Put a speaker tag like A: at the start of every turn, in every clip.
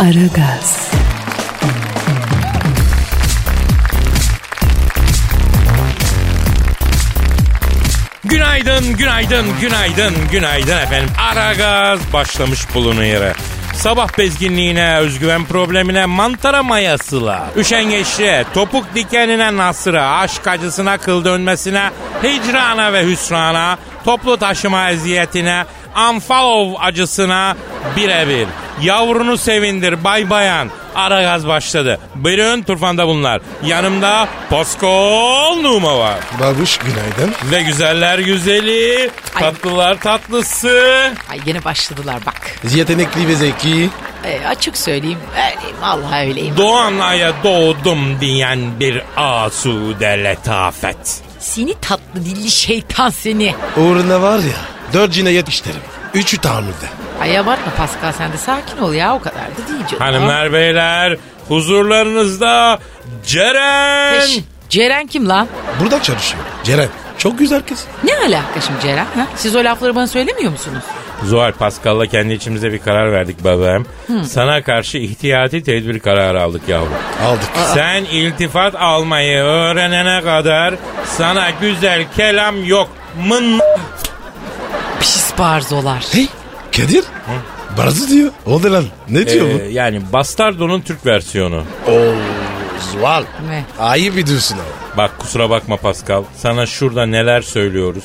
A: Aragaz,
B: Günaydın, günaydın, günaydın, günaydın efendim. Aragaz başlamış bulunuyor. Sabah bezginliğine, özgüven problemine, mantara mayasıyla, üşengeçliğe, topuk dikenine nasıra, aşk acısına, kıl dönmesine, hicrana ve hüsrana, toplu taşıma eziyetine, unfollow acısına birebir. Yavrunu sevindir bay bayan. Ara gaz başladı. Buyurun turfanda bunlar. Yanımda Paskal Numa var.
C: Babuş günaydın.
B: Ve güzeller güzeli, tatlılar tatlısı.
D: Ay yine başladılar bak.
C: Yetenekli ve zeki.
D: Ee, açık söyleyeyim öyleyim vallahi öyleyim.
B: Doğan aya doğdum diyen bir asude letafet.
D: Seni tatlı dilli şeytan seni.
C: Uğruna var ya dört cinayet işlerim. Üçü tahammülde.
D: Ay abartma Pascal sen de sakin ol ya o kadar da değil canım.
B: Hanımlar beyler huzurlarınızda Ceren.
D: Peş, Ceren kim lan?
C: Burada çalışıyor. Ceren. Çok güzel kız.
D: Ne alaka şimdi Ceren? Ha? Siz o lafları bana söylemiyor musunuz?
B: Zuhal Pascal'la kendi içimize bir karar verdik bebeğim. Sana karşı ihtiyati tedbir kararı aldık yavrum.
C: Aldık.
B: Sen iltifat almayı öğrenene kadar sana güzel kelam yok. Mın
D: barzolar.
C: Hey Kadir. Barzı diyor. O da lan. Ne diyor
B: Ee, yani Bastardo'nun Türk versiyonu.
C: bu? Oo Zuhal.
D: Ne?
C: Ayıp ediyorsun abi.
B: Bak kusura bakma Pascal. Sana şurada neler söylüyoruz.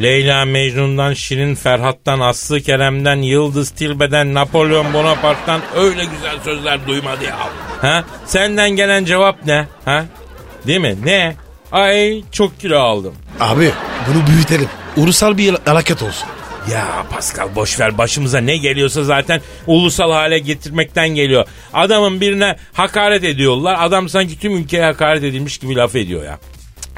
B: Leyla Mecnun'dan, Şirin Ferhat'tan, Aslı Kerem'den, Yıldız Tilbe'den, Napolyon Bonaparte'tan öyle güzel sözler duymadı ya. Ha? Senden gelen cevap ne? Ha? Değil mi? Ne? Ay çok kilo aldım.
C: Abi bunu büyütelim. Ulusal bir hareket olsun.
B: Ya Pascal boş ver başımıza ne geliyorsa zaten ulusal hale getirmekten geliyor. Adamın birine hakaret ediyorlar. Adam sanki tüm ülkeye hakaret edilmiş gibi laf ediyor ya.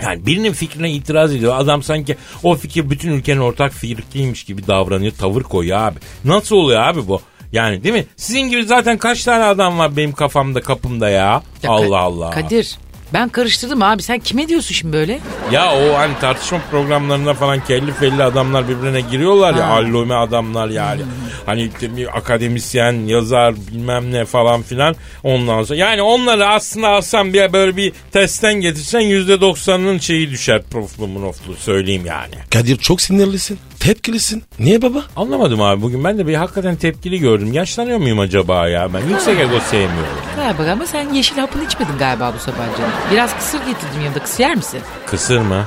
B: Yani birinin fikrine itiraz ediyor. Adam sanki o fikir bütün ülkenin ortak fikriymiş gibi davranıyor. Tavır koyuyor abi. Nasıl oluyor abi bu? Yani değil mi? Sizin gibi zaten kaç tane adam var benim kafamda kapımda ya.
D: Ya
B: Allah Allah.
D: Kadir ben karıştırdım abi sen kime diyorsun şimdi böyle?
B: Ya o hani tartışma programlarında falan kelli felli adamlar birbirine giriyorlar ya.
D: Ha.
B: Allome adamlar yani. Hani bir akademisyen, yazar bilmem ne falan filan. Ondan sonra yani onları aslında alsan bir böyle bir testten getirsen yüzde doksanının şeyi düşer proflu munoflu söyleyeyim yani.
C: Kadir çok sinirlisin. Tepkilisin. Niye baba?
B: Anlamadım abi bugün ben de bir hakikaten tepkili gördüm. Yaşlanıyor muyum acaba ya ben? Yüksek ego sevmiyorum.
D: Galiba ama sen yeşil hapını içmedin galiba bu sabah canım. Biraz kısır getirdim yanında kısır yer misin?
B: Kısır mı?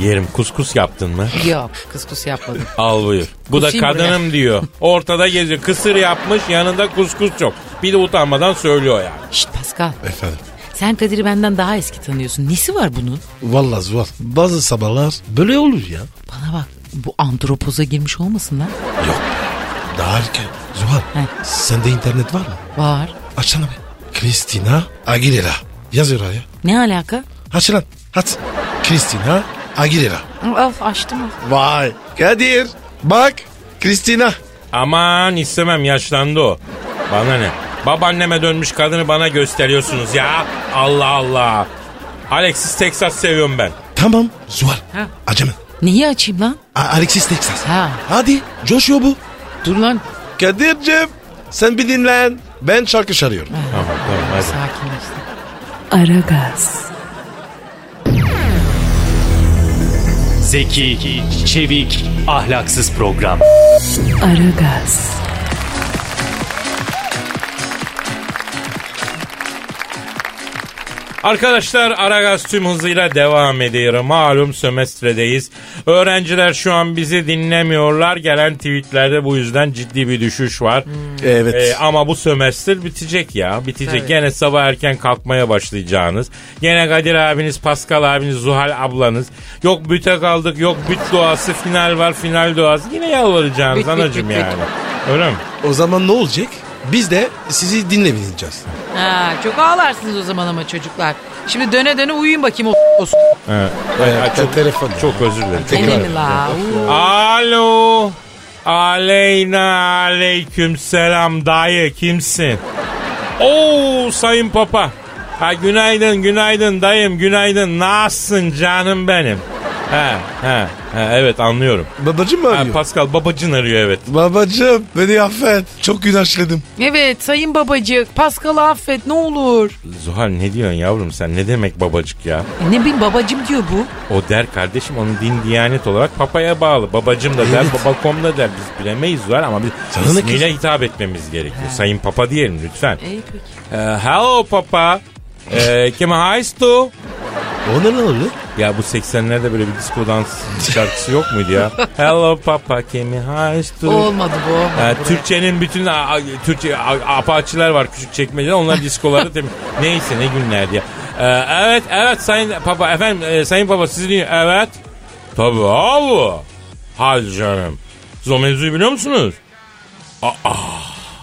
B: Yerim kuskus yaptın mı?
D: Yok kıskus yapmadım.
B: Al buyur. Bu da
D: Kusayım
B: kadınım diyor. Ortada geziyor. Kısır yapmış yanında kuskus çok. Bir de utanmadan söylüyor yani.
D: Şşt Pascal
C: Efendim.
D: sen Kadir'i benden daha eski tanıyorsun. Nesi var bunun?
C: Vallahi Zuhal. Bazı sabahlar böyle olur ya.
D: Bana bak bu andropoza girmiş olmasın lan?
C: Yok. Daha erken. Zuhal.
D: He.
C: Sende internet var mı?
D: Var.
C: Açsana be. Christina Aguilera. Yaz oraya.
D: Ne alaka?
C: Aç lan. Aç. Christina Aguilera.
D: Of açtım.
C: Vay. Kadir. Bak. Christina.
B: Aman istemem yaşlandı o. Bana ne? Babaanneme dönmüş kadını bana gösteriyorsunuz ya. Allah Allah. Alexis Texas seviyorum ben.
C: Tamam. Zuhal.
D: Ha.
C: Acımın.
D: Neyi açayım lan?
C: A- Alexis Texas.
D: Ha.
C: Hadi. Coşuyor bu.
D: Dur lan.
C: Kadir'cim. Sen bir dinlen. Ben şarkı şarıyorum.
B: Tamam tamam hadi.
D: Sakinleştim.
A: Aragaz,
E: Zeki, çevik, ahlaksız program.
A: Aragaz,
B: Arkadaşlar Aragaz tüm hızıyla devam ediyor. Malum sömestredeyiz. Öğrenciler şu an bizi dinlemiyorlar. Gelen tweetlerde bu yüzden ciddi bir düşüş var.
C: Evet.
B: Ee, ama bu sömestr bitecek ya. Bitecek.
D: Tabii.
B: Gene sabah erken kalkmaya başlayacağınız. Gene Kadir abiniz, Pascal abiniz, Zuhal ablanız. Yok büte kaldık, yok büt duası, final var, final duası. Yine yalvaracağınız
D: Büt,
B: anacım
D: büt, büt.
B: yani. Öyle mi?
C: O zaman ne olacak? Biz de sizi dinlemeyeceğiz.
D: Ha, çok ağlarsınız o zaman ama çocuklar. Şimdi döne döne uyuyun bakayım o, o s-
B: Evet. Çok,
C: telefon.
B: çok özür dilerim.
D: La? Uu.
B: Alo. Aleyna aleyküm selam dayı kimsin? Oo sayın papa. Ha günaydın günaydın dayım günaydın nasılsın canım benim? He he he evet anlıyorum.
C: Babacım mı
B: Ha,
C: arıyor?
B: Pascal babacın arıyor evet.
C: Babacım beni affet. Çok günaşladım.
D: Evet sayın babacık Paskal'ı affet ne olur.
B: Zuhal ne diyorsun yavrum sen ne demek babacık ya?
D: E, ne bileyim babacım diyor bu.
B: O der kardeşim onun din diyanet olarak papaya bağlı. Babacım da der
C: Evet.
B: babakom da der biz bilemeyiz Zuhal ama biz
C: Sana ne
B: ismiyle hitap etmemiz gerekiyor. Sayın papa diyelim lütfen.
D: İyi peki.
B: Ee, hello papa. Ee, Kime heißt du?
C: O ne lan öyle?
B: Ya bu 80'lerde böyle bir disco dans şarkısı yok muydu ya? Hello papa heißt du?
D: Olmadı bu. olmadı
B: Ee. Türkçenin bütün a- a- Türkçe a- apaçiler var küçük çekmeceler. Onlar diskoları tem- neyse ne günlerdi ya. Ee, evet evet sayın papa efendim e, sayın papa sizi dinliyor. Evet. Tabii abi. Hadi canım. Siz o mevzuyu biliyor musunuz? Aa,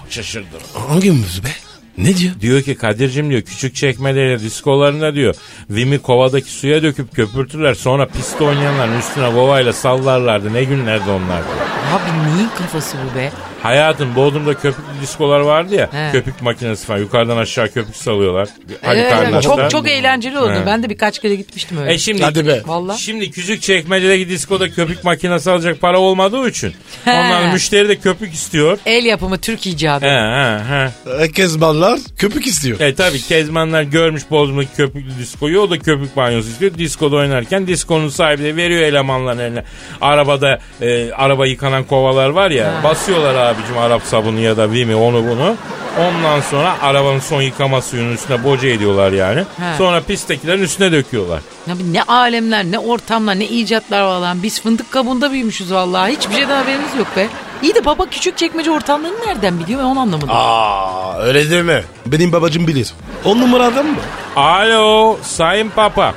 B: şaşırdım.
C: Hangi mevzu be? Ne diyor?
B: Diyor ki Kadir'cim diyor küçük çekmeleri diskolarında diyor Vimi kovadaki suya döküp köpürtürler sonra piste oynayanların üstüne kovayla sallarlardı ne günlerdi onlar diyor.
D: Abi neyin kafası bu be?
B: Hayatım Bodrum'da köpüklü diskolar vardı ya
D: He.
B: köpük makinesi falan yukarıdan aşağı köpük salıyorlar. Hadi
D: Evet,
B: kardeşler.
D: çok çok eğlenceli oldu.
B: He.
D: Ben de birkaç kere gitmiştim öyle.
B: E şimdi,
C: Hadi be.
D: Vallahi.
B: Şimdi küçük çekmecedeki diskoda köpük makinesi alacak para olmadığı için.
D: He.
B: Onlar müşteri de köpük istiyor.
D: El yapımı Türk icadı.
B: He he he.
C: Herkes ballar köpük istiyor.
B: E tabi Kezmanlar görmüş Bodrum'daki köpüklü diskoyu o da köpük banyosu istiyor. Diskoda oynarken diskonun sahibi de veriyor elemanların eline. Arabada e, araba yıkanan kovalar var ya basıyorlar abicim Arap sabunu ya da Vimi onu bunu. Ondan sonra arabanın son yıkama suyunun üstüne boca ediyorlar yani.
D: He.
B: Sonra pisttakilerin üstüne döküyorlar.
D: Ya bir ne alemler, ne ortamlar, ne icatlar var lan. Biz fındık kabuğunda büyümüşüz vallahi. Hiçbir şeyden haberimiz yok be. İyi de baba küçük çekmece ortamlarını nereden biliyor ben onu anlamadım.
C: Aa öyle deme. Benim babacım bilir. On numara adam mı?
B: Alo sayın papa.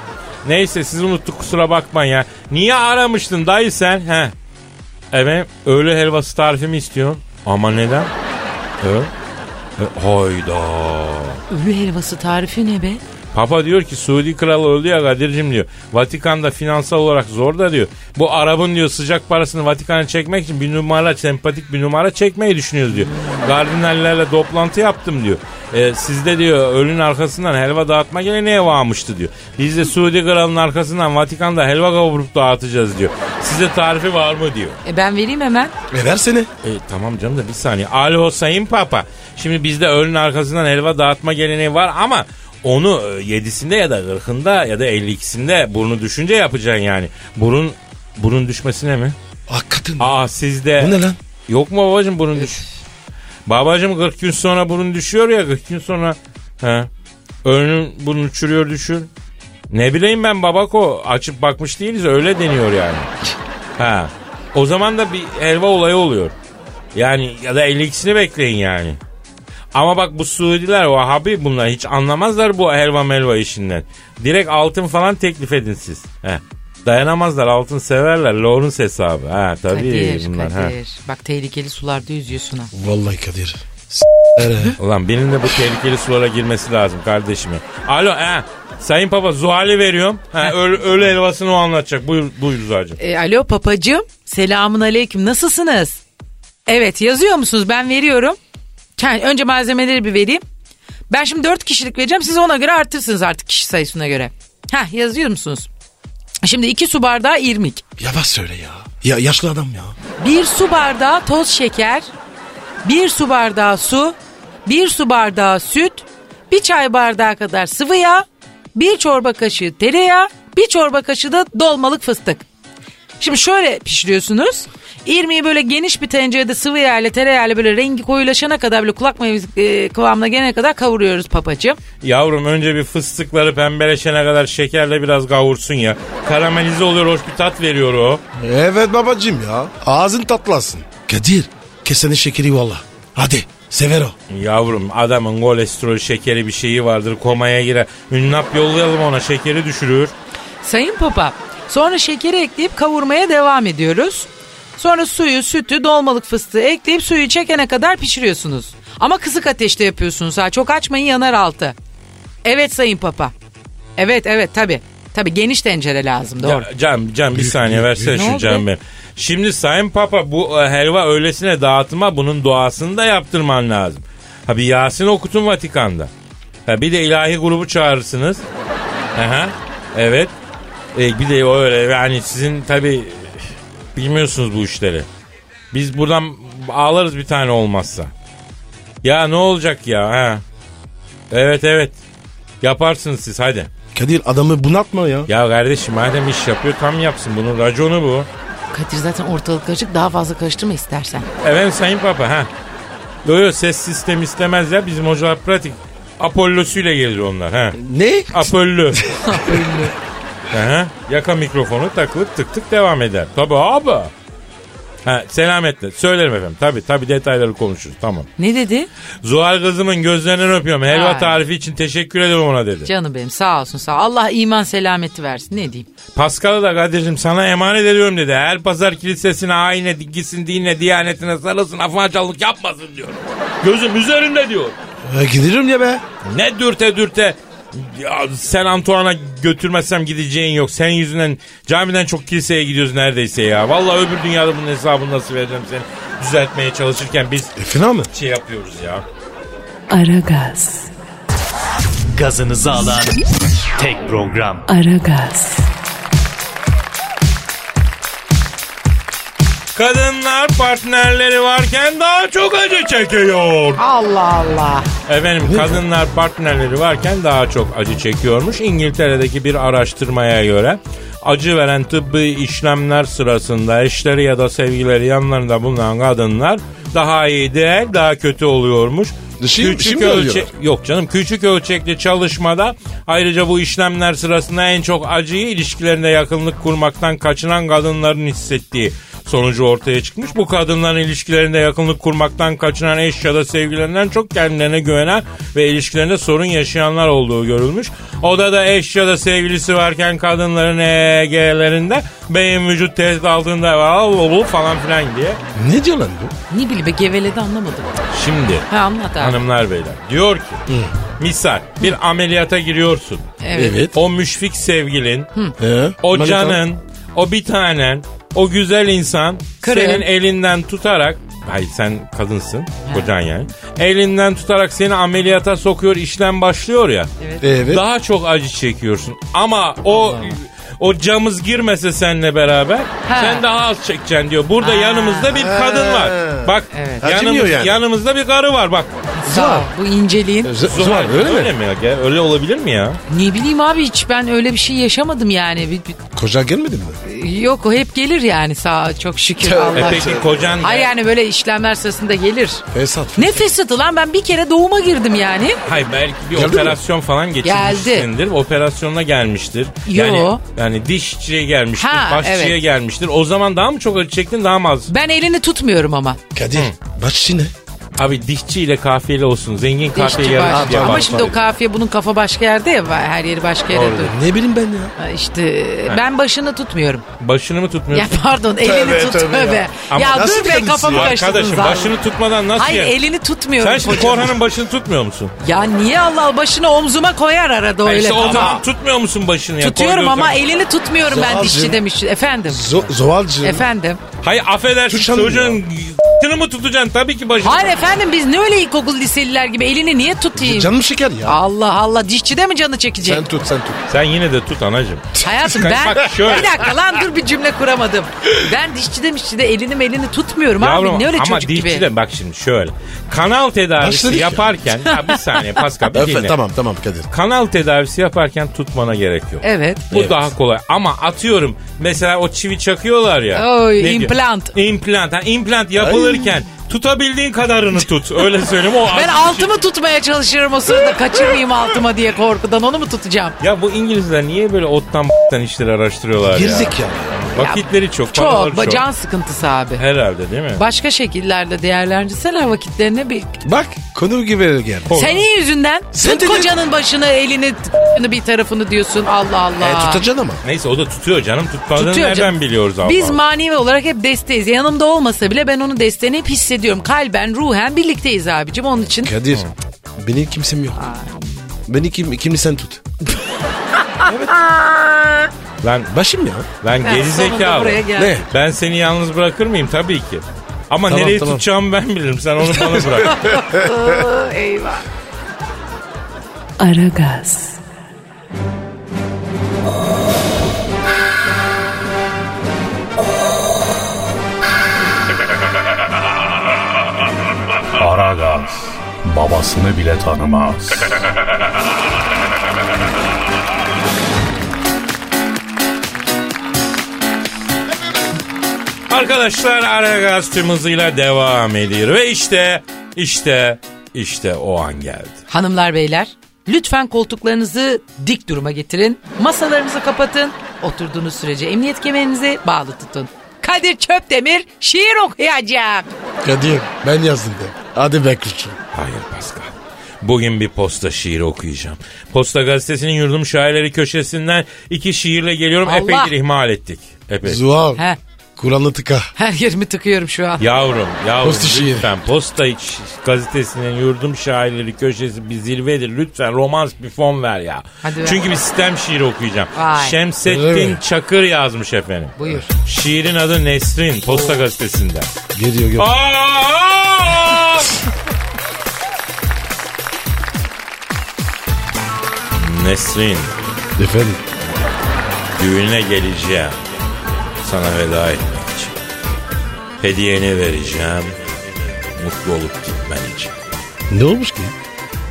B: Neyse sizi unuttuk kusura bakmayın ya. Niye aramıştın dayı sen? He. Evet öğle helvası tarifi mi istiyorsun? Ama neden? Evet. E, hayda.
D: Ölü helvası tarifi ne be?
B: Papa diyor ki Suudi kralı öldü ya Kadir'cim diyor. Vatikan'da finansal olarak zor da diyor. Bu Arap'ın diyor sıcak parasını Vatikan'a çekmek için bir numara sempatik bir numara çekmeyi düşünüyoruz diyor. Kardinallerle toplantı yaptım diyor. E, sizde diyor ölünün arkasından helva dağıtma geleneği varmıştı diyor. Biz de Suudi kralının arkasından Vatikan'da helva kavurup dağıtacağız diyor. Size tarifi var mı diyor.
D: E ben vereyim hemen.
C: E versene.
B: E, tamam canım da bir saniye. Alo sayın papa. Şimdi bizde ölünün arkasından helva dağıtma geleneği var ama onu e, yedisinde ya da kırkında ya da 52'sinde burnu düşünce yapacaksın yani. Burun burun düşmesine mi?
C: Hakikaten.
B: Aa sizde.
C: Bu ne lan?
B: Yok mu babacım burun düş? Babacım 40 gün sonra burun düşüyor ya 40 gün sonra. He. Ölünün burnu uçuruyor düşür. Ne bileyim ben babako açıp bakmış değiliz öyle deniyor yani. Ha. O zaman da bir helva olayı oluyor. Yani ya da 52'sini bekleyin yani. Ama bak bu Suudiler Vahabi bunlar hiç anlamazlar bu helva melva işinden. Direkt altın falan teklif edin siz. He. Dayanamazlar altın severler Lawrence hesabı. Ha tabii
D: Kadir,
B: bunlar. Ha.
D: Kadir. Bak tehlikeli sularda yüzüyorsun ha.
C: Vallahi Kadir.
B: Ulan birinin de bu tehlikeli sulara girmesi lazım kardeşim. Alo he. Sayın Papa Zuhal'i veriyorum. Ha, ölü, ölü helvasını o anlatacak. Buyur, buyur Zuhal'cığım.
D: E, alo papacığım. Selamun aleyküm. Nasılsınız? Evet yazıyor musunuz? Ben veriyorum. Yani önce malzemeleri bir vereyim. Ben şimdi dört kişilik vereceğim. Siz ona göre artırsınız artık kişi sayısına göre. Heh yazıyor musunuz? Şimdi iki su bardağı irmik.
C: Yavaş söyle ya. Ya yaşlı adam ya.
D: Bir su bardağı toz şeker. Bir su bardağı su. Bir su bardağı süt. Bir çay bardağı kadar sıvı yağ. Bir çorba kaşığı tereyağı. Bir çorba kaşığı da dolmalık fıstık. Şimdi şöyle pişiriyorsunuz. İrmiği böyle geniş bir tencerede sıvı yağla tereyağıyla böyle rengi koyulaşana kadar böyle kulak meyvesi e, kıvamına gelene kadar kavuruyoruz papacığım.
B: Yavrum önce bir fıstıkları pembeleşene kadar şekerle biraz kavursun ya. Karamelize oluyor hoş bir tat veriyor o.
C: Evet babacım ya. Ağzın tatlasın. Kadir kesene şekeri valla. Hadi sever o.
B: Yavrum adamın kolesterol şekeri bir şeyi vardır komaya girer. Ünnap yollayalım ona şekeri düşürür.
D: Sayın Papa sonra şekeri ekleyip kavurmaya devam ediyoruz. Sonra suyu, sütü, dolmalık fıstığı ekleyip suyu çekene kadar pişiriyorsunuz. Ama kısık ateşte yapıyorsunuz ha. Çok açmayın yanar altı. Evet Sayın Papa. Evet evet tabi. Tabi geniş tencere lazım doğru.
B: Ya, Can, Can bir saniye versene
D: Ne
B: şu? Can benim. Şimdi Sayın Papa bu e, helva öylesine dağıtma bunun doğasını da yaptırman lazım. Ha bir Yasin okutun Vatikan'da. Ha bir de ilahi grubu çağırırsınız. Aha, evet. E, bir de öyle yani sizin tabi bilmiyorsunuz bu işleri. Biz buradan ağlarız bir tane olmazsa. Ya ne olacak ya ha? Evet evet. Yaparsınız siz hadi.
C: Kadir adamı bunaltma ya.
B: Ya kardeşim madem iş yapıyor tam yapsın. Bunun raconu bu.
D: Kadir zaten ortalık karışık daha fazla karıştırma istersen.
B: Efendim Sayın Papa ha. Yo yo ses sistemi istemez ya bizim hocalar pratik. Apollosuyla gelir onlar ha.
C: Ne?
B: Apollo. Aha, yaka mikrofonu takılıp tık tık devam eder. Tabi abi. Ha, selametle. Söylerim efendim. Tabi tabi detayları konuşuruz. Tamam.
D: Ne dedi?
B: Zuhal kızımın gözlerinden öpüyorum. Helva
D: Ha.
B: tarifi için teşekkür ederim ona dedi.
D: Canım benim sağ olsun sağ ol. Allah iman selameti versin ne diyeyim.
B: Paskal'ı da Kadir'cim sana emanet ediyorum dedi. Her pazar kilisesine, ayine, gitsin dinle, diyanetine sarılsın, afacanlık yapmasın diyor. Gözüm üzerinde diyor.
C: E, giderim ya be.
B: Ne dürte dürte. Ya sen Antoine'a götürmezsem gideceğin yok. Senin yüzünden camiden çok kiliseye gidiyoruz neredeyse ya. Vallahi öbür dünyada bunun hesabını nasıl vereceğim seni düzeltmeye çalışırken biz
C: E, fena mı?
B: şey yapıyoruz ya.
A: Aragaz,
E: Gazınızı alan tek program.
A: Aragaz,
B: Kadınlar partnerleri varken daha çok acı çekiyor.
D: Allah Allah.
B: Efendim kadınlar partnerleri varken daha çok acı çekiyormuş. İngiltere'deki bir araştırmaya göre acı veren tıbbi işlemler sırasında eşleri ya da sevgileri yanlarında bulunan kadınlar daha iyi değil daha kötü oluyormuş.
C: Dışı- mı oluyor?
B: Yok canım küçük ölçekli çalışmada ayrıca bu işlemler sırasında en çok acıyı ilişkilerinde yakınlık kurmaktan kaçınan kadınların hissettiği sonucu ortaya çıkmış. Bu kadınların ilişkilerinde yakınlık kurmaktan kaçınan eş ya da sevgilerinden çok kendilerine güvenen ve ilişkilerinde sorun yaşayanlar olduğu görülmüş. Odada eş ya da sevgilisi varken kadınların EEG'lerinde beyin vücut test altında "Aa, falan filan diye.
C: Ne diyor lan bu?
D: Ne bileyim be geveledi anlamadım.
B: Şimdi
D: Ha anlat abi.
B: hanımlar beyler diyor ki misal bir ameliyata giriyorsun.
D: Evet.
B: O müşfik sevgilin,
C: He?
B: o
C: Manita.
B: canın, o bir tanen, o güzel insan
D: Kırın.
B: senin elinden tutarak Hayır sen kadınsın kocan yani. Elinden tutarak seni ameliyata sokuyor işlem başlıyor ya.
C: Evet.
B: Daha çok acı çekiyorsun. Ama o o camız girmese seninle beraber
D: Ha.
B: sen daha az çekeceksin diyor. Burada yanımızda bir kadın var. Bak
D: Evet.
B: Yanımız,
C: yani.
B: yanımızda bir karı var bak.
D: Ol. Bu inceliğin.
C: Z-
B: Zuhal
C: Zuhal öyle mi?
B: mi? ya? Öyle olabilir mi ya?
D: Ne bileyim abi hiç ben öyle bir şey yaşamadım yani. Bir- bir-
C: Koca gelmedi mi?
D: yok o hep gelir yani sağ çok şükür
C: Tövbe.
B: E
D: Allah.
B: peki kocan
D: Hayır yani böyle işlemler sırasında gelir.
C: Fesat.
D: Ne fesatı lan ben bir kere doğuma girdim yani.
B: Hayır belki bir
C: Geldi mi?
B: operasyon falan geçirmişsindir. Operasyonla gelmiştir.
D: Yo.
B: Yani, yani dişçiye gelmiştir,
D: Ha,
B: başçıya
D: evet.
B: gelmiştir. O zaman daha mı çok acı çektin daha mı az?
D: Ben elini tutmuyorum ama.
C: Kadir. Başçı ne?
B: Abi dişçiyle kafiyeli olsun. Zengin kafiye
D: Dişçi
B: yarışı diye
D: Ama şimdi o kafiye bunun kafa başka yerde ya her yeri başka yerde.
B: Doğru.
C: Ne bileyim ben ya.
D: Ha, İşte ben başını tutmuyorum.
B: Başını mı
D: Ya
B: tutmuyorsun?
D: pardon elini
C: Tövbe,
D: tut
C: tövbe ya.
D: tövbe.
B: Ama
D: Ya
C: nasıl
D: dur be kafamı
C: ya?
D: karıştırdınız
B: Arkadaşım
D: abi.
B: başını tutmadan nasıl
D: Hayır
B: ya?
D: elini tutmuyorum.
B: Sen şimdi
D: kocamın.
B: Korhan'ın başını tutmuyor musun?
D: Ya niye Allah başını omzuma koyar arada
B: Ha
D: öyle.
B: işte o
D: Ama
B: zaman tutmuyor musun başını ya?
D: Tutuyorum
B: Koyduğun
D: ama
B: zaman.
D: elini tutmuyorum ben dişçi demiş. Efendim.
C: Zo.
D: Efendim.
B: Hayır affedersin
C: Tutamıyor.
B: çocuğun Şunu mu tutacaksın? Tabii ki başını.
D: Hayır efendim biz ne öyle ilkokul liseliler gibi elini niye tutayım?
C: Canım şeker ya.
D: Allah Allah dişçide mi canı çekecek?
C: Sen tut sen tut.
B: Sen yine de tut anacığım.
D: Hayatım ben
B: Bak şöyle.
D: bir dakika lan dur bir cümle kuramadım. Ben dişçide mişçide elini elini tutmuyorum
B: Yavrum
D: abi ne öyle
B: ama
D: çocuk
B: dişçi
D: gibi.
B: de bak şimdi şöyle. Kanal tedavisi
C: Başladık ya.
B: yaparken ya bir saniye Pascal bir dinle.
C: tamam tamam Kadir.
B: Kanal tedavisi yaparken tutmana gerek yok.
D: Evet.
B: Bu
C: Evet.
B: daha kolay ama atıyorum mesela o çivi çakıyorlar ya.
D: Oy,
B: Ne diyor?
D: implant.
B: İmplant. Ha, implant yapılırken tutabildiğin kadarını tut. Öyle söyleyeyim. O
D: Ben altımı tutmaya çalışırım o sırada kaçırmayayım altıma diye korkudan onu mu tutacağım?
B: Ya bu İngilizler niye böyle ottan b**tan işleri araştırıyorlar ya?
C: Girdik ya.
B: Vakitleri çok, paraları
D: Çok
B: çok.
D: can sıkıntısı abi.
B: Herhalde değil mi?
D: Başka şekillerde değerlendirseler vakitlerini bir...
C: Bak konu gibi geldi.
D: Senin yüzünden
C: Sen
D: tut
C: de-
D: kocanın başını elini t- bir tarafını diyorsun Allah Allah.
C: E, tutacaksın ama.
B: Neyse o da tutuyor canım. Tutmadığını
D: Tutuyor
B: nereden
D: canım.
B: biliyoruz Allah
D: Biz manevi olarak hep desteğiz. Yanımda olmasa bile ben onun desteğini hep hissediyorum. Kalben, ruhen birlikteyiz abicim. Onun için
C: Kadir benim kimsem yok. Beni kim, kimli sen tut.
B: Ben,
C: Başım ya.
B: ben
D: Ben
B: geri
D: sonunda
B: zekalı.
D: buraya geldim.
C: Ne?
B: Ben seni yalnız bırakır mıyım? Tabii ki. Ama
C: Tamam,
B: nereye
C: tamam.
B: tutacağımı ben bilirim. Sen onu bana bırak.
D: Eyvah.
A: Aragaz,
E: Aragaz babasını bile tanımaz.
B: Arkadaşlar Aragaz tüm hızıyla devam ediyor. Ve işte, işte, işte o an geldi.
D: Hanımlar beyler lütfen koltuklarınızı dik duruma getirin. Masalarınızı kapatın. Oturduğunuz sürece emniyet kemerinizi bağlı tutun. Kadir Çöpdemir şiir okuyacak.
C: Kadir ben yazdım de. Hadi be kuşum.
B: Hayır Pascal. Bugün bir posta şiiri okuyacağım. Posta gazetesinin yurdum şairleri köşesinden iki şiirle geliyorum.
D: Allah.
B: Epeydir ihmal ettik. Epey.
C: Zuhal.
D: He.
C: Kur'an'ı tıka.
D: Her yerimi tıkıyorum şu an.
B: Yavrum, yavrum
C: Posta şiiri.
B: lütfen Posta Ş- gazetesinin yurdum şairleri köşesi bir zirvedir. Lütfen romans bir fon ver ya.
D: Hadi ver.
B: Çünkü bir sistem şiiri okuyacağım.
D: Vay.
B: Şemsettin. Çakır yazmış efendim.
D: Buyur.
B: Şiirin adı Nesrin Posta gazetesinden.
C: Geliyor geliyor.
B: Aa! Nesrin,
C: Efendim.
B: düğüne geleceğim. Sana veda etmek için. Hediyeni vereceğim. Mutlu olup gitmen için.
C: Ne olmuş ki?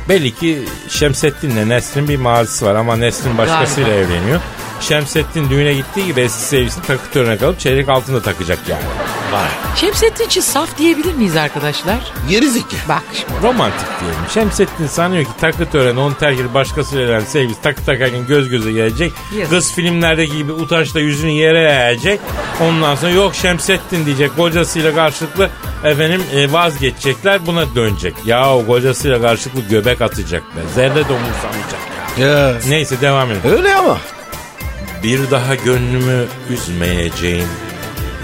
B: Belli ki Şemsettin'le Nesrin bir mazisi var ama Nesrin başkasıyla evleniyor. Şemsettin düğüne gittiği gibi eski sevgisini takı törene kalıp çeyrek altında takacak yani. Vay.
D: Şemsettin için saf diyebilir miyiz arkadaşlar?
C: Geri zeki.
D: Bak şimdi.
B: Romantik diyelim. Şemsettin sanıyor ki takı töreni onu terk edip başkasıyla evlenen sevgilisi takı takarken göz göze gelecek.
D: Yazık.
B: Kız filmlerdeki gibi utançla yüzünü yere eğecek. Ondan sonra yok Şemsettin diyecek. Kocasıyla karşılıklı efendim e, vazgeçecekler buna dönecek. Ya o kocasıyla karşılıklı göbek atacak be. Zerre de umursamayacak ya.
C: Ya.
B: Neyse devam edelim.
C: Öyle ama.
B: Bir daha gönlümü üzmeyeceğim.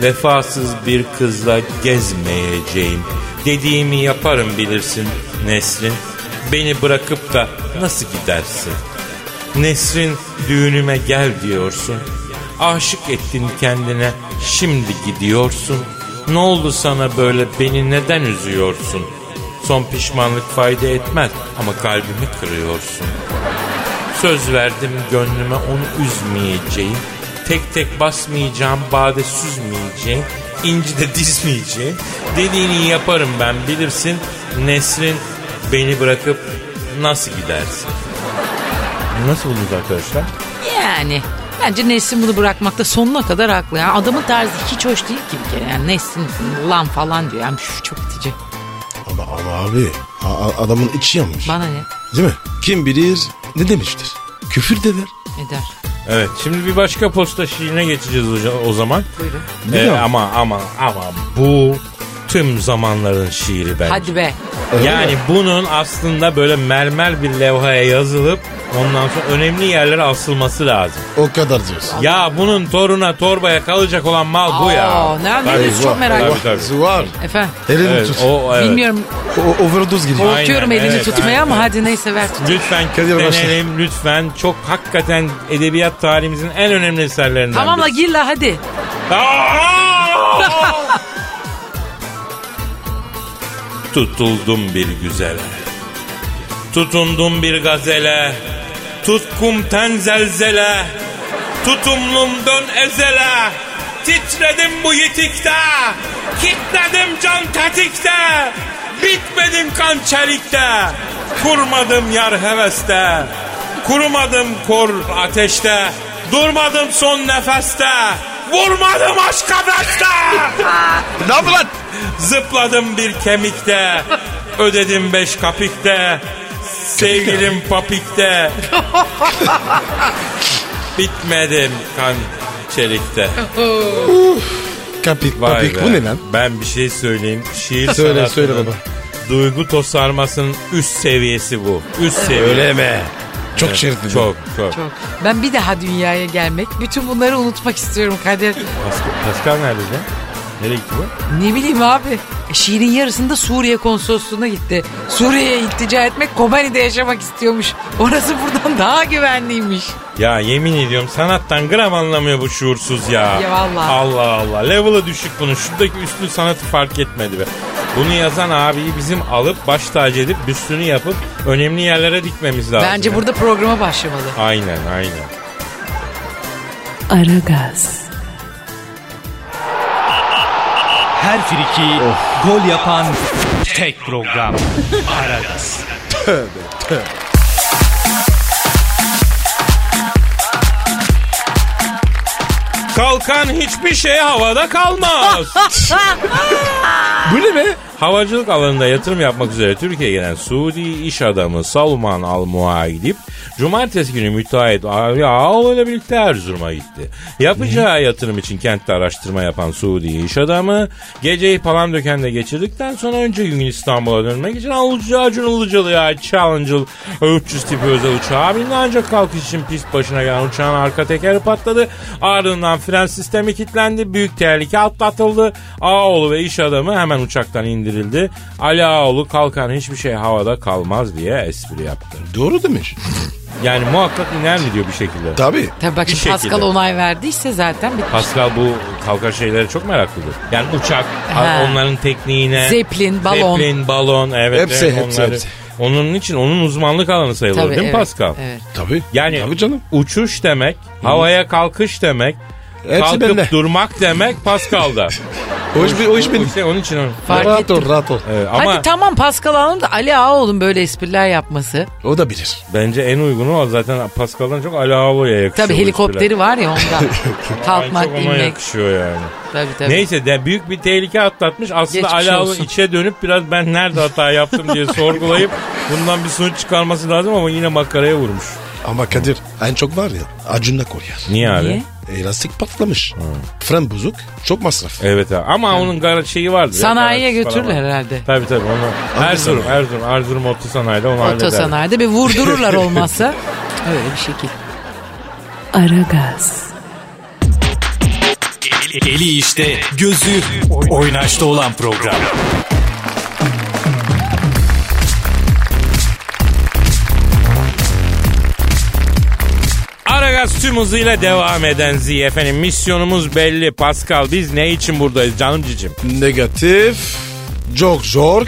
B: Vefasız bir kızla gezmeyeceğim. Dediğimi yaparım bilirsin Nesrin. Beni bırakıp da nasıl gidersin? Nesrin düğünüme gel diyorsun. Aşık ettin kendine şimdi gidiyorsun. Ne oldu sana böyle beni neden üzüyorsun? Son pişmanlık fayda etmez ama kalbimi kırıyorsun. Söz verdim gönlüme onu üzmeyeceğim. Tek tek basmayacağım, bade süzmeyeceğim. inci de dizmeyeceğim. Dediğini yaparım ben bilirsin. Nesrin beni bırakıp nasıl gidersin? Nasıl buldunuz arkadaşlar?
D: Yani bence Nesin bunu bırakmakta sonuna kadar haklı. Yani adamın tarzı hiç hoş değil ki bir kere. Yani Nesin lan falan diyor. Yani şu çok itici.
C: Ama, ama abi a- a- adamın içi yanmış.
D: Bana ne
C: Değil mi? Kim bilir ne demiştir? Küfür de der.
D: eder.
B: Evet şimdi bir başka posta şiirine geçeceğiz hocam, o zaman.
D: Buyurun.
B: Ee, ama ama ama bu tüm zamanların şiiri bence.
D: Hadi be.
B: Yani bunun aslında böyle mermer bir levhaya yazılıp ondan sonra önemli yerlere asılması lazım.
C: O kadar diyorsun.
B: Ya bunun toruna torbaya kalacak olan mal bu ya.
D: Aa,
B: Tabii.
D: diyorsun? çok merak
B: Tabii,
D: ettim.
B: tabii.
C: Zuvar.
D: Efendim
C: Elini
B: Evet,
C: tut.
B: o, evet.
D: bilmiyorum
C: O, overdose gidiyor.
D: korkuyorum
B: Aynen,
D: elini
B: evet,
D: tutmaya
B: aynen.
D: ama hadi neyse ver tut.
B: Lütfen kitlenelim lütfen. Çok hakikaten edebiyat tarihimizin en önemli eserlerinden
D: Tamam la gir la hadi.
B: Aa! Tutuldum bir güzele. Tutundum bir gazele. Tutkum ten zelzele. Tutumlum dön ezele. Titredim bu yitikte. Kitledim can tetikte. Bitmedim kan çelikte. Kurmadım yar heveste. Kurumadım kor ateşte. Durmadım son nefeste. Vurmadım aşk abeste.
C: Ne yapı lan?
B: Zıpladım bir kemikte. Ödedim beş kapikte. Sevgilim papikte. Bitmedim kan çelikte.
C: Kapik
B: Vay be.
C: bu ne lan?
B: Ben bir şey söyleyeyim. Şiir
C: Söyle,
B: sanatının
C: söyle baba.
B: Duygu tosarmasının üst seviyesi bu. Üst seviye.
C: Öyle mi? Çok şeritli.
B: Çok çok.
D: Çok. Ben bir daha dünyaya gelmek, bütün bunları unutmak istiyorum Kadir.
B: Pascal, Pascal nerede lan? Nereye gitti bu?
D: Ne bileyim abi. E, şiirin yarısında Suriye konsolosluğuna gitti. Suriye'ye iltica etmek Kobani'de yaşamak istiyormuş. Orası buradan daha güvenliymiş.
B: Ya yemin ediyorum sanattan gram anlamıyor bu şuursuz ya.
D: Ya vallahi.
B: Allah Allah. Level'ı düşük bunun. Şuradaki üstün sanatı fark etmedi be. Bunu yazan abiyi bizim alıp baş tacı edip büstünü yapıp önemli yerlere dikmemiz lazım.
D: Bence
B: ya.
D: burada programa başlamalı.
B: Aynen aynen.
A: Aragaz,
F: Her friki gol yapan tek program. Aragaz.
B: Kalkan hiçbir şey havada kalmaz.
C: Bu ne be?
B: Havacılık alanında yatırım yapmak üzere Türkiye'ye gelen Suudi iş adamı Salman Al Muaidip Cumartesi günü müteahhit Ali Ağol ile birlikte Erzurum'a gitti. Yapacağı yatırım için kentte araştırma yapan Suudi iş adamı geceyi Palandöken'de geçirdikten sonra önce gün İstanbul'a dönmek için Alıcı Acun Ilıcalı'ya Challenger 300 tipi özel uçağa bindi ancak kalkış için pist başına gelen uçağın arka tekeri patladı. Ardından fren sistemi kilitlendi. Büyük tehlike atlatıldı. Ağoğlu ve iş adamı hemen uçaktan indirildi. Ali Ağoğlu kalkan hiçbir şey havada kalmaz diye espri yaptı.
C: Doğru demiş.
B: Yani muhakkak iner mi diyor bir şekilde.
C: Tabii.
D: Tabii bak şimdi Pascal
B: şekilde.
D: onay verdiyse zaten bitmiş.
B: Pascal bu kalkar şeylere çok meraklıdır. Yani uçak,
D: Ha.
B: onların tekniğine.
D: Zeppelin, balon.
B: Zeppelin, balon. Evet.
C: Hepsi,
B: evet,
C: hepsi,
B: onları-
C: hepsi.
B: Onun için onun uzmanlık alanı sayılır
D: Tabii,
B: değil mi
D: evet,
B: Pascal?
D: Evet.
C: Tabii.
B: Yani
C: Tabii canım.
B: uçuş demek, havaya kalkış demek,
C: Hepsi
B: kalkıp
C: bende.
B: durmak demek Pascal'da.
C: O iş, o iş benim.
B: İşte onun için onu.
D: Fark
C: rahat
D: ettim.
C: ol rahat ol.
B: Evet, ama
D: Hadi tamam Pascal Hanım da Ali Ağaoğlu'nun böyle espriler yapması.
C: O da bilir.
B: bence en uygunu o zaten Pascal'dan çok Ali Ağabey'e yakışıyor.
D: Tabii
B: bu
D: helikopteri var ya ondan.
B: Bence
D: Kalkmak,
B: çok ona
D: inmek.
B: yakışıyor yani.
D: Tabii tabii.
B: Neyse de büyük bir tehlike atlatmış. Aslında
D: Geçmiş
B: Ali
D: olsun.
B: içe dönüp biraz ben nerede hata yaptım diye sorgulayıp bundan bir sonuç çıkarması lazım ama yine makaraya vurmuş.
C: Ama Kadir en çok var ya Acun'la Konya.
B: Niye abi?
D: Niye?
C: E, lastik patlamış. Fren bozuk. Çok masraf.
B: Evet abi. Ama onun gar şeyi vardı.
D: Sanayiye götürürler herhalde.
B: Tabii tabii onu. Erzurum. Erzurum, Erzurum Otosanayi'de onu halleder.
D: Otosanayide bir vurdururlar olmazsa. Öyle bir şekil.
A: Aragaz,
F: Eli işte, gözü oynaşta olan program.
B: Aragaz tüm hızıyla devam eden Z efendim. Misyonumuz belli. Pascal biz ne için buradayız canım cicim?
C: Negatif. Çok zor.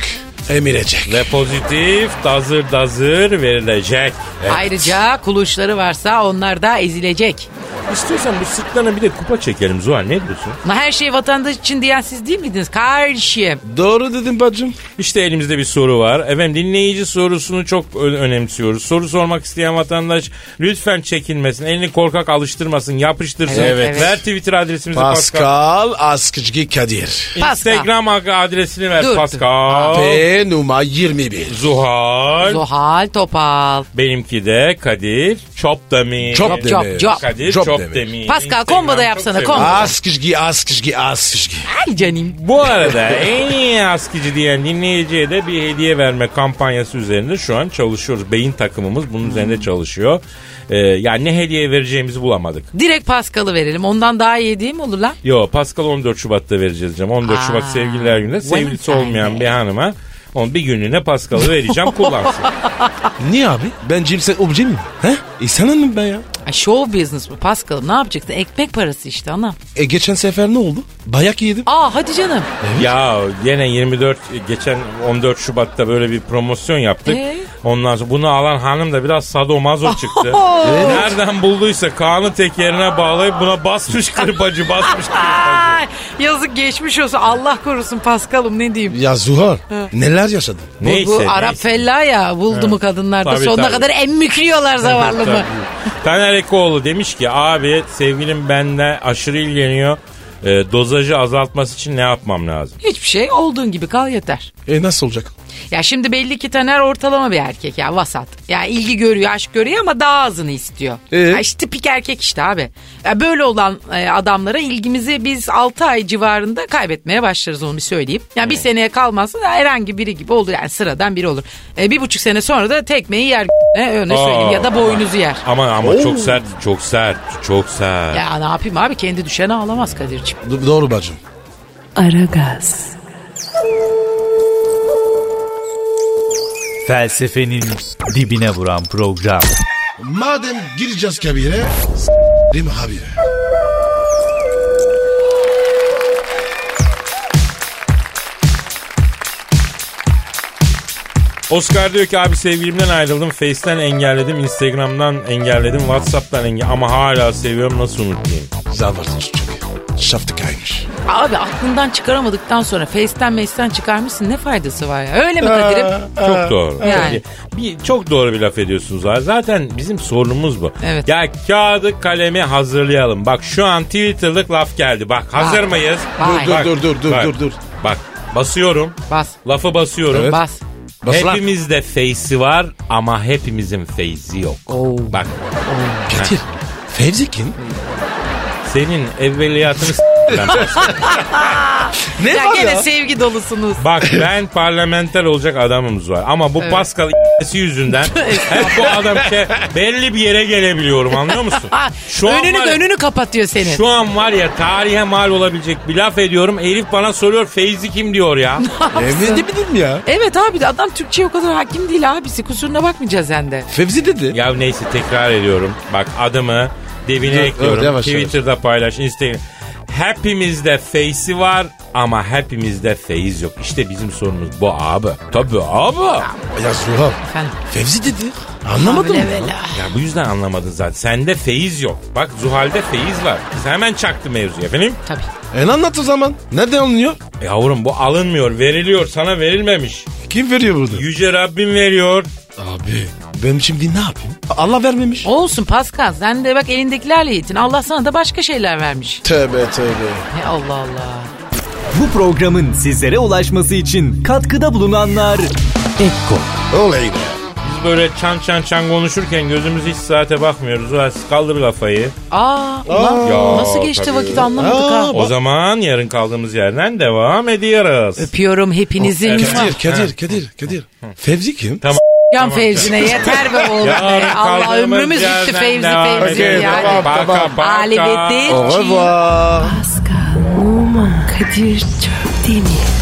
C: Emirecek.
B: Ve pozitif dazır dazır verilecek. Evet.
D: Ayrıca kuluşları varsa onlar da ezilecek.
B: İstiyorsan bu sırtlarına bir de kupa çekelim Zuhal ne diyorsun?
D: Her şey vatandaş için diyen siz değil miydiniz? Kardeşim.
C: Doğru dedim bacım.
B: İşte elimizde bir soru var. Efendim dinleyici sorusunu çok ö- önemsiyoruz. Soru sormak isteyen vatandaş lütfen çekinmesin. Elini korkak alıştırmasın. Yapıştırsın.
D: Evet,
B: Evet. Ver Twitter adresimizi Pascal.
C: Pascal Askıcı Kadir.
B: Instagram adresini ver
D: Dur, dur.
B: Pascal.
C: P numara 21.
B: Zuhal.
D: Zuhal Topal.
B: Benimki de Kadir Çopdemir.
C: Çok
D: Çok,
C: demir.
D: çok.
B: Kadir Çopdemir.
C: demir.
D: Pascal, combo da yapsana, combo.
C: Askıcı Askıcı Askıcı.
D: Ay canım.
B: Bu arada en iyi askıcı diyen dinleyiciye de bir hediye verme kampanyası üzerinde şu an çalışıyoruz. Beyin takımımız bunun üzerinde çalışıyor. Ee, yani ne hediye vereceğimizi bulamadık.
D: Direkt Pascal'ı verelim. Ondan daha iyi değil mi olur lan?
B: Yo Pascal 14 Şubat'ta vereceğiz canım. 14
D: Aa,
B: Şubat sevgililer günü. Sevgilisi olmayan bir hanıma Onu bir günlüğüne Pascal'ı vereceğim kullansın.
C: Niye abi? Ben cinsel obje miyim? He? İnsanım ben ya.
D: Ay, show business bu Paskal'ım ne yapacaksın? Ekmek parası işte anam.
C: E geçen sefer ne oldu? Bayak yedim.
D: Aa hadi canım.
B: ya gene 24 geçen 14 Şubat'ta böyle bir promosyon yaptık.
D: Ee?
B: Ondan sonra bunu alan hanım da biraz sadomazo çıktı. Nereden bulduysa Kaan'ı tekerine bağlayıp buna basmış kırpacı basmış kırpacı.
D: Yazık geçmiş olsun Allah korusun Paskal'ım ne diyeyim.
C: Ya Zuhal neler yaşadın?
D: Bu,
B: Neyse.
D: bu Arap
B: neyse.
D: fella ya buldu mu kadınlarda
B: Tabii,
D: sonuna
B: tabii.
D: kadar emmükliyorlar zavallı mı?
B: Tabii. Taner Ekoğlu demiş ki abi sevgilim bende aşırı ilgileniyor. E, dozajı azaltması için ne yapmam lazım?
D: Hiçbir şey olduğun gibi kal yeter.
C: E nasıl olacak?
D: Ya şimdi belli ki Taner ortalama bir erkek ya vasat. Ya ilgi görüyor, aşk görüyor ama daha azını istiyor.
C: Ee?
D: Ya işte tipik erkek işte abi. Ya böyle olan e, adamlara ilgimizi biz 6 ay civarında kaybetmeye başlarız onu bir söyleyeyim. Yani bir seneye kalmazsa da herhangi biri gibi olur yani sıradan biri olur. E, bir buçuk sene sonra da tekmeyi yer e, öyle söyleyeyim ya da boynuzu yer.
B: Ama ama çok sert, çok sert, çok sert.
D: Ya ne yapayım abi kendi düşen ağlamaz Kadir'ciğim.
C: Doğru bacım.
A: Aragaz,
F: Felsefenin dibine vuran program.
C: Madem gireceğiz kabire s- değil mi abi?
B: Oscar diyor ki abi sevgilimden ayrıldım. Face'ten engelledim, Instagram'dan engelledim, Whatsapp'tan engelledim. Ama hala seviyorum nasıl unutayım?
C: Zalvartı çocuk. Şaftı kaymış.
D: Abi aklından çıkaramadıktan sonra Face'ten Face'ten çıkarmışsın ne faydası var ya? Öyle mi Kadir'im?
B: Çok doğru.
D: Yani.
B: Çok, bir, çok doğru bir laf ediyorsunuz abi. Zaten bizim sorunumuz bu.
D: Evet.
B: Ya kağıdı kalemi hazırlayalım. Bak şu an Twitter'lık laf geldi. Bak hazır
D: Vay.
B: mıyız?
D: Vay.
C: Dur,
B: Bak,
C: dur, dur, dur,
B: bak,
C: dur, dur.
B: Bak basıyorum.
D: Bas.
B: Lafı basıyorum.
C: Evet.
D: Bas.
C: Bas lan.
B: Hepimizde face'i var ama hepimizin face'i yok.
D: Oo.
B: Bak
C: Kadir. Fevzi kim?
B: Senin evveliyatını s- ben
C: Ne
D: Ya gene sevgi dolusunuz.
B: Bak ben parlamenter olacak adamımız var. Ama bu Pascal i***si yüzünden hep bu adam ke- belli bir yere gelebiliyorum anlıyor musun?
D: Ha,
B: Şu an
D: önünü
B: var ya-
D: önünü kapatıyor senin.
B: Şu an var ya tarihe mal olabilecek bir laf ediyorum. Elif bana soruyor Feyzi kim diyor ya.
C: Emin de bildim ya.
D: Evet abi de adam Türkçe'ye o kadar hakim değil abisi. Kusuruna bakmayacağız sen de.
C: Fevzi dedi.
B: ya neyse tekrar ediyorum. Bak adımı debine
C: Dur,
B: ekliyorum.
C: dur, yavaş,
B: Twitter'da paylaş, Instagram. Hepimizde face'i var ama hepimizde feyiz yok. İşte bizim sorunumuz bu abi. Tabii abi.
C: Ya Zuhal.
D: Efendim.
C: Fevzi dedi. Anlamadım.
D: Vela.
B: Ya bu yüzden anlamadın zaten. Sende feyiz yok. Bak Zuhal'de feyiz var. Kız hemen çaktı mevzuya efendim.
D: Tabii.
C: E anlat o zaman. Nereden alınıyor?
B: Yavrum bu alınmıyor, veriliyor. Sana verilmemiş.
C: Kim veriyor burada?
B: Yüce Rabbim veriyor.
C: Abi ben şimdi ne yapayım? Allah vermemiş.
D: Olsun Pascal sen de bak elindekilerle yetin. Allah sana da başka şeyler vermiş.
C: Tövbe tövbe.
D: Ya Allah Allah.
F: Bu programın sizlere ulaşması için katkıda bulunanlar Ekko
C: Oley be.
B: Biz böyle çan çan çan konuşurken gözümüz hiç saate bakmıyoruz. Ulan Kaldır kafayı.
D: Aa, ulan
B: Ya,
D: nasıl geçti
B: tabii.
D: vakit anlamadık
C: Aa,
D: ha.
B: O zaman yarın kaldığımız yerden devam ediyoruz.
D: Öpüyorum hepinizin.
C: Kadir, Kadir, Kadir, Kadir. Fevzi kim?
B: Tamam.
D: Can Fevzi'ne yeter be oğlum be. Allah ömrümüz bitti Fevzi Fevzi yani.
B: Paka, paka.
D: Ali Bedir.
C: Au revoir.
A: Pascal, Oman, Kadir değil mi?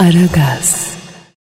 A: Aragaz.